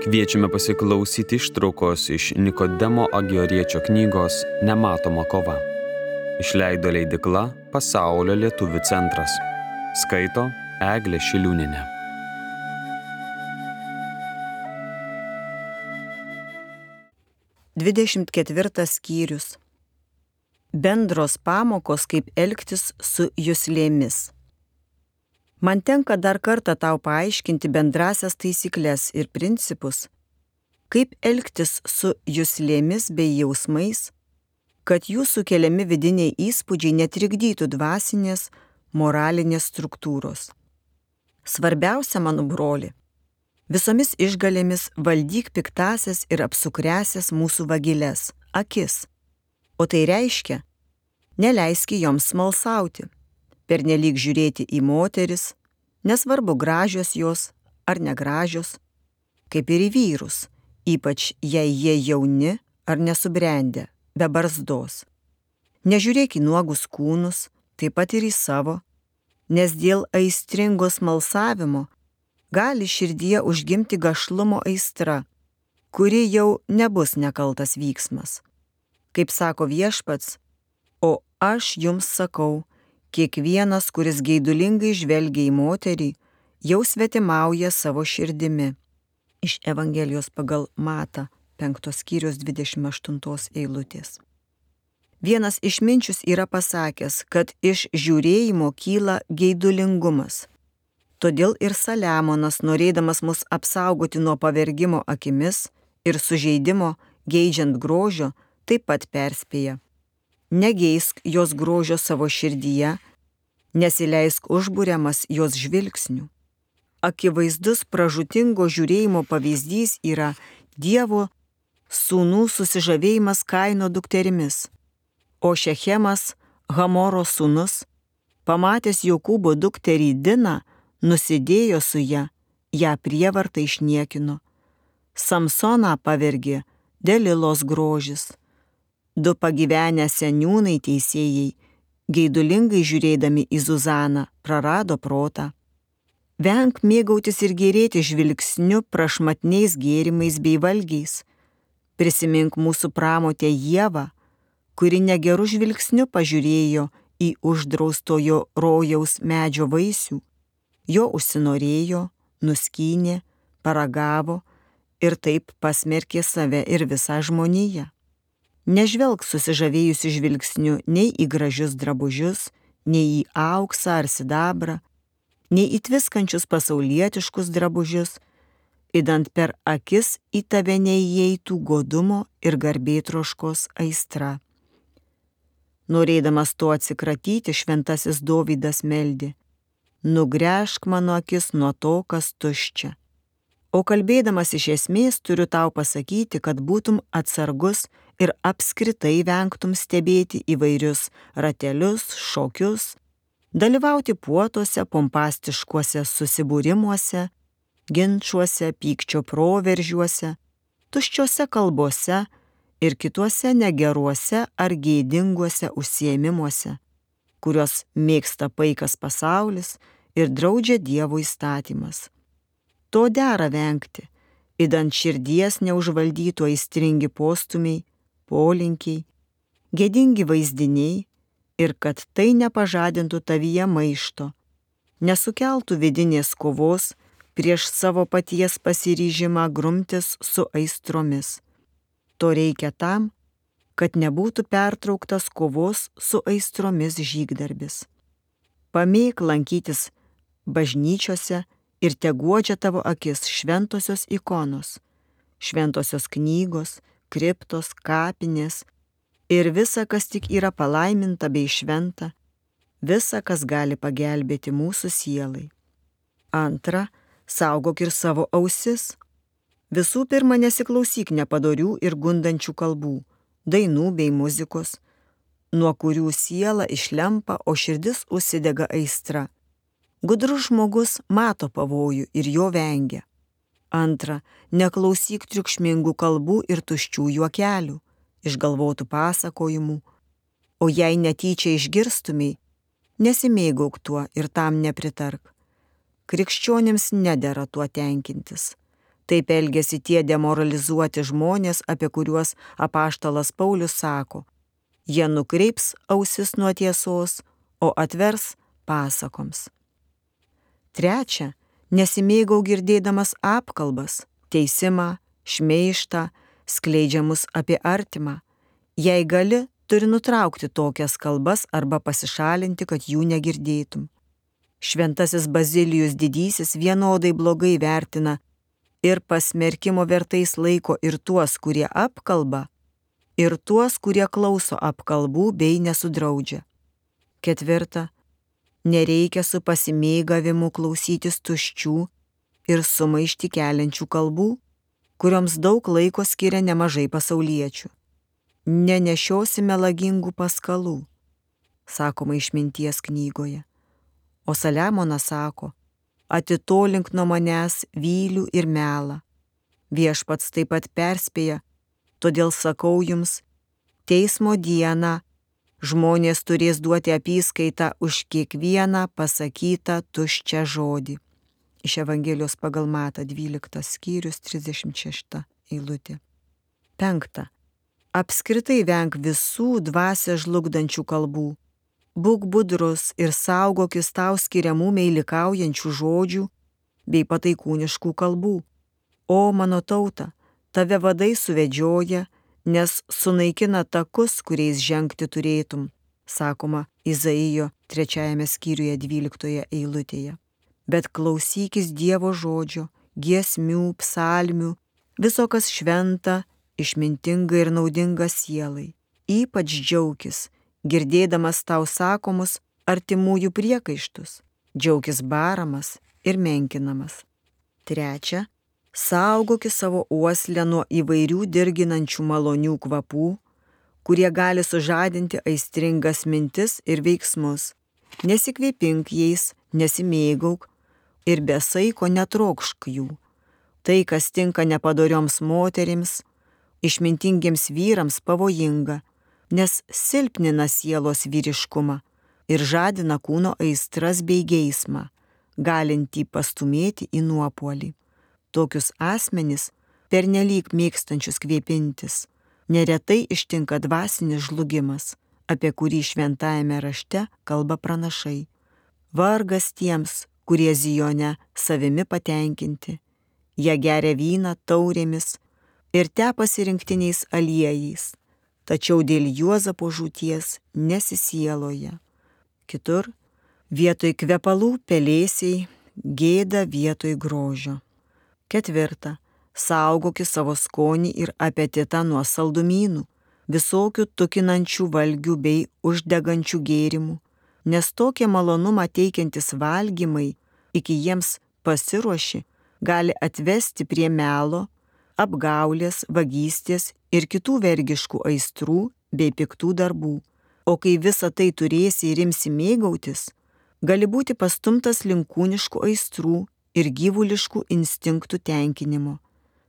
Kviečiame pasiklausyti ištraukos iš Nikodemo Agioriečio knygos Nematoma kova. Išleido leidikla Pasaulio lietuvių centras. Skaito Eglė Šiliūninė. Dvidešimt ketvirtas skyrius. Bendros pamokos, kaip elgtis su jūslėmis. Man tenka dar kartą tau paaiškinti bendrasias taisyklės ir principus, kaip elgtis su jūslėmis bei jausmais, kad jūsų keliami vidiniai įspūdžiai netrikdytų dvasinės, moralinės struktūros. Svarbiausia, mano broli, visomis išgalėmis valdyk piktasias ir apsukresias mūsų vagilės - akis. O tai reiškia, neleiski joms smalsauti pernelyg žiūrėti į moteris, nesvarbu gražios jos ar negražios, kaip ir į vyrus, ypač jei jie jauni ar nesubrendę, be barzdos. Nežiūrėk į nuogus kūnus, taip pat ir į savo, nes dėl aistringos malsavimo gali širdyje užgimti gašlumo aistra, kuri jau nebus nekaltas vyksmas. Kaip sako viešpats, o aš jums sakau, Kiekvienas, kuris geidulingai žvelgia į moterį, jau svetimauja savo širdimi. Iš Evangelijos pagal Mata 5 skyrius 28 eilutės. Vienas išminčius yra pasakęs, kad iš žiūrėjimo kyla geidulingumas. Todėl ir Saliamonas, norėdamas mus apsaugoti nuo pavergimo akimis ir sužeidimo geidžiant grožio, taip pat perspėja negeisk jos grožio savo širdyje, nesileisk užburiamas jos žvilgsnių. Akivaizdus pražutingo žiūrėjimo pavyzdys yra Dievo sūnų susižavėjimas Kaino dukterimis, o Šechemas, Hamoro sūnus, pamatęs Jokūbo dukterį Diną, nusidėjo su ją, ją prievartą išniekino. Samsoną pavergė Delilos grožis Du pagyvenę seniūnai teisėjai, geidulingai žiūrėdami į Zuzaną, prarado protą. Venk mėgautis ir gerėti žvilgsniu prašmatniais gėrimais bei valgiais. Prisimink mūsų pramotę Jėvą, kuri negerų žvilgsniu pažiūrėjo į uždraustojo rojaus medžio vaisių, jo užsinorėjo, nuskynė, paragavo ir taip pasmerkė save ir visą žmoniją. Nežvelg susižavėjusi žvilgsniu nei į gražius drabužius, nei į auksą ar sidabrą, nei į tviskančius pasaulietiškus drabužius, įdant per akis į tave neįeitų godumo ir garbėtroškos aistra. Norėdamas to atsikratyti, šventasis Dovydas meldi, nugręžk mano akis nuo to, kas tuščia. O kalbėdamas iš esmės turiu tau pasakyti, kad būtum atsargus ir apskritai vengtum stebėti įvairius ratelius, šokius, dalyvauti puotuose, pompastiškuose susibūrimuose, ginčiuose, pykčio proveržiuose, tuščiuose kalbose ir kituose negeruose ar gėdinguose užsiemimuose, kuriuos mėgsta paikas pasaulis ir draudžia Dievo įstatymas. To dera vengti, įdant širdies neužvaldytų aistringi postumiai, polinkiai, gėdingi vaizdiniai ir kad tai nepažadintų tavyje maišto, nesukeltų vidinės kovos prieš savo paties pasiryžimą grumtis su aistromis. To reikia tam, kad nebūtų pertrauktas kovos su aistromis žygdarbis. Pamėg lankytis bažnyčiose ir te guodžia tavo akis šventosios ikonos, šventosios knygos, kriptos, kapinės ir visa, kas tik yra palaiminta bei šventa, visa, kas gali pagelbėti mūsų sielai. Antra, saugok ir savo ausis. Visų pirma, nesiklausyk nepadorių ir gundančių kalbų, dainų bei muzikos, nuo kurių siela išlempa, o širdis užsidega aistra. Gudrus žmogus mato pavojų ir jo vengia. Antra, neklausyk triukšmingų kalbų ir tuščių juokelių, išgalvotų pasakojimų, o jei netyčia išgirstumiai, nesimėgauk tuo ir tam nepritark. Krikščionims nedėra tuo tenkintis. Taip elgesi tie demoralizuoti žmonės, apie kuriuos apaštalas Paulius sako. Jie nukreips ausis nuo tiesos, o atvers pasakoms. Trečia, nesimėgau girdėdamas apkalbas, teisimą, šmeištą, skleidžiamus apie artimą. Jei gali, turi nutraukti tokias kalbas arba pasišalinti, kad jų negirdėtum. Šventasis Bazilijus didysis vienodai blogai vertina ir pasmerkimo vertais laiko ir tuos, kurie apkalba, ir tuos, kurie klauso apkalbų bei nesudraudžia. Ketvirta, nereikia su pasimėgavimu klausytis tuščių ir sumaišti keliančių kalbų, kurioms daug laiko skiria nemažai pasauliečių. Nenešiosime lagingų paskalų, sakoma išminties knygoje. O Saliamonas sako, atitolink nuo manęs vylių ir melą. Viešpats taip pat perspėja, todėl sakau jums, teismo dieną žmonės turės duoti apyskaitą už kiekvieną pasakytą tuščią žodį. Iš Evangelijos pagal Mata 12 skyrius 36 eilutė. 5. Apskritai venk visų dvasę žlugdančių kalbų. Būk budrus ir saugokis tau skiriamų meilikaujančių žodžių bei pataikūniškų kalbų. O mano tauta, tave vadai suvedžioja, nes sunaikina takus, kuriais žengti turėtum, sakoma Izaijo trečiajame skyriuje dvyliktoje eilutėje. Bet klausykis Dievo žodžio, giesmių, psalmių, viso kas šventa, išmintinga ir naudinga sielai. Ypač džiaugis, girdėdamas tau sakomus artimųjų priekaištus, džiaugis baramas ir menkinamas. Trečia, Saugokis savo uoslę nuo įvairių dirginančių malonių kvapų, kurie gali sužadinti aistringas mintis ir veiksmus. Nesikvėpink jais, nesimėgauk ir be saiko netrokšk jų. Tai, kas tinka nepadorioms moterims, išmintingiems vyrams pavojinga, nes silpnina sielos vyriškumą ir žadina kūno aistras bei geismą, galintį pastumėti į nuopolį tokius asmenys, pernelyg mėgstančius kvėpintis, neretai ištinka dvasinis žlugimas, apie kurį šventajame rašte kalba pranašai. Vargas tiems, kurie Zijone savimi patenkinti, jie geria vyną taurėmis ir te pasirinktiniais aliejais, tačiau dėl Juozapo žūties nesisieloja. Kitur vietoj kvepalų pelėsiai, gėda vietoj grožio. Ketvirta. Saugokis savo skonį ir apetitą nuo saldumynų, visokių tukinančių valgių bei uždegančių gėrimų, nes tokie malonumą teikiantis valgymai, iki jiems pasiruoši, gali atvesti prie melo, apgaulės, vagystės ir kitų vergiškų aistrų bei piktų darbų. O kai visą tai turėsi ir imsi mėgautis, gali būti pastumtas link kūniškų aistrų ir gyvuliškų instinktų tenkinimu,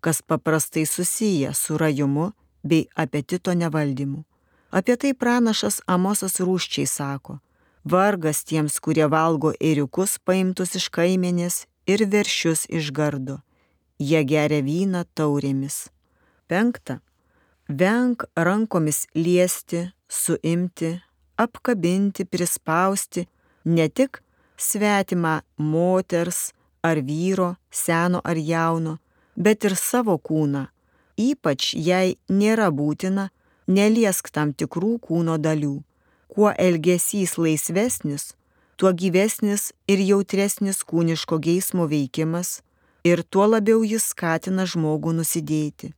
kas paprastai susiję su rajumu bei apetito nevaldymu. Apie tai pranašas Amosas rūščiai sako, vargas tiems, kurie valgo ėriukus paimtus iš kaimenės ir veršius iš gardo. Jie geria vyną taurėmis. Penkta. Venk rankomis liesti, suimti, apkabinti, prispausti ne tik svetimą moters, ar vyro, seno ar jauno, bet ir savo kūną, ypač jei nėra būtina, neliesk tam tikrų kūno dalių. Kuo elgesys laisvesnis, tuo gyvesnis ir jautresnis kūniško geismo veikimas ir tuo labiau jis skatina žmogų nusidėti.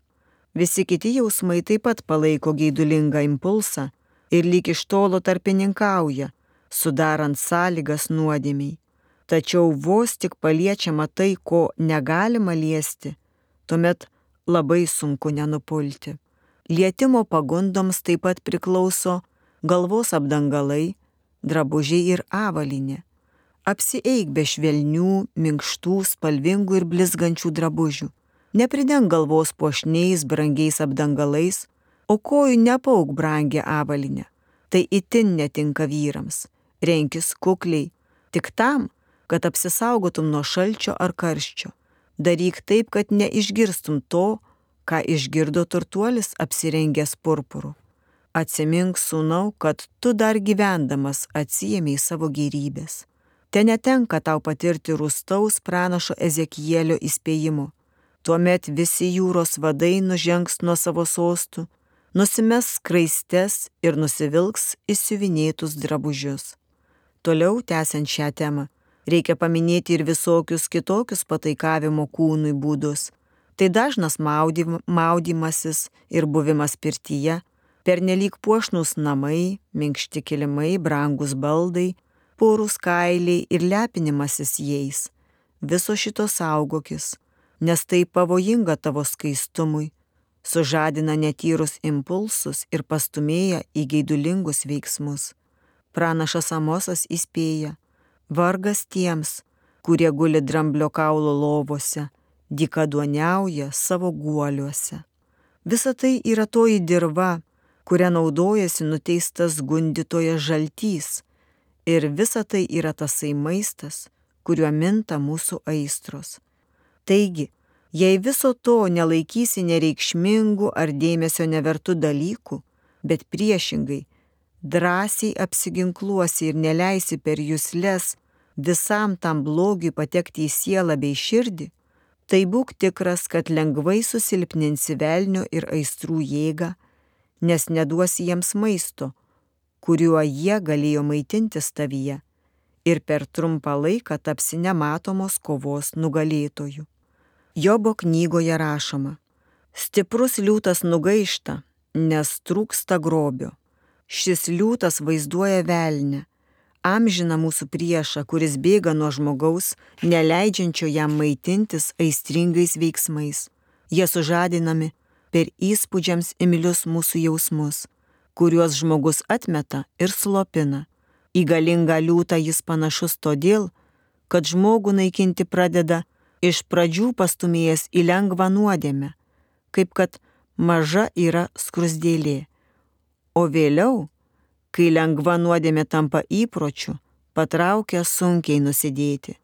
Visi kiti jausmai taip pat palaiko geidulingą impulsą ir lyg iš tolo tarpininkauja, sudarant sąlygas nuodėmiai. Tačiau vos tik paliečiama tai, ko negalima liesti, tuomet labai sunku nenupulti. Lietimo pagundoms taip pat priklauso galvos apdangalai, drabužiai ir avalinė. Apsieik be švelnių, minkštų, spalvingų ir blizgančių drabužių. Neprideng galvos pošniais, brangiais apdangalais, o kojų nepauk brangia avalinė. Tai itin netinka vyrams. Renkis kukliai, tik tam, kad apsisaugotum nuo šalčio ar karščio. Daryk taip, kad neišgirstum to, ką išgirdo turtuolis apsirengęs purpuru. Atsimink, sūnau, kad tu dar gyvendamas atsijėmiai savo gyrybės. Te netenka tau patirti rūstaus pranašo Ezekielio įspėjimo. Tuomet visi jūros vadai nužengs nuo savo sostų, nusimes skraistes ir nusivilks įsiuvinėtus drabužius. Toliau tęsiant šią temą, reikia paminėti ir visokius kitokius pataikavimo kūnui būdus. Tai dažnas maudym, maudymasis ir buvimas pirtyje, pernelyg puošnus namai, minkšti kilimai, brangus baldai, porus kailiai ir lepinimasis jais. Viso šito saugokis, nes tai pavojinga tavo skaistumui, sužadina netyrus impulsus ir pastumėja į gaidulingus veiksmus. Pranašas Amosas įspėja, vargas tiems, kurie guli dramblio kaulo lovose, dykaduoniauja savo guoliuose. Visa tai yra toji dirba, kuria naudojasi nuteistas gundytojas žaltys. Ir visa tai yra tasai maistas, kuriuo minta mūsų aistros. Taigi, jei viso to nelaikysi nereikšmingų ar dėmesio nevertų dalykų, bet priešingai, drąsiai apsiginkluosi ir neleisi per jūsles visam tam blogiui patekti į sielą bei širdį, tai būk tikras, kad lengvai susilpninsi velnio ir aistrų jėgą, nes neduosi jiems maisto, kuriuo jie galėjo maitintis tavyje, ir per trumpą laiką tapsi nematomos kovos nugalėtoju. Jobo knygoje rašoma, stiprus liūtas nugaišta, nes trūksta grobio. Šis liūtas vaizduoja velnę, amžiną mūsų priešą, kuris bėga nuo žmogaus, neleidžiančio jam maitintis aistringais veiksmais. Jie sužadinami per įspūdžiams imilius mūsų jausmus, kuriuos žmogus atmeta ir slopina. Į galingą liūtą jis panašus todėl, kad žmogų naikinti pradeda iš pradžių pastumėjęs į lengvą nuodėmę, kaip kad maža yra skrusdėlė o vėliau, kai lengva nuodėmė tampa įpročiu, patraukia sunkiai nusidėti.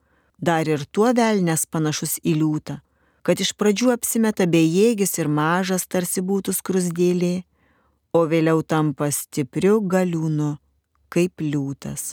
Dar ir tuo velnės panašus į liūtą, kad iš pradžių apsimeta bejėgis ir mažas tarsi būtų skrusdėlė, o vėliau tampa stipriu galiūnu, kaip liūtas.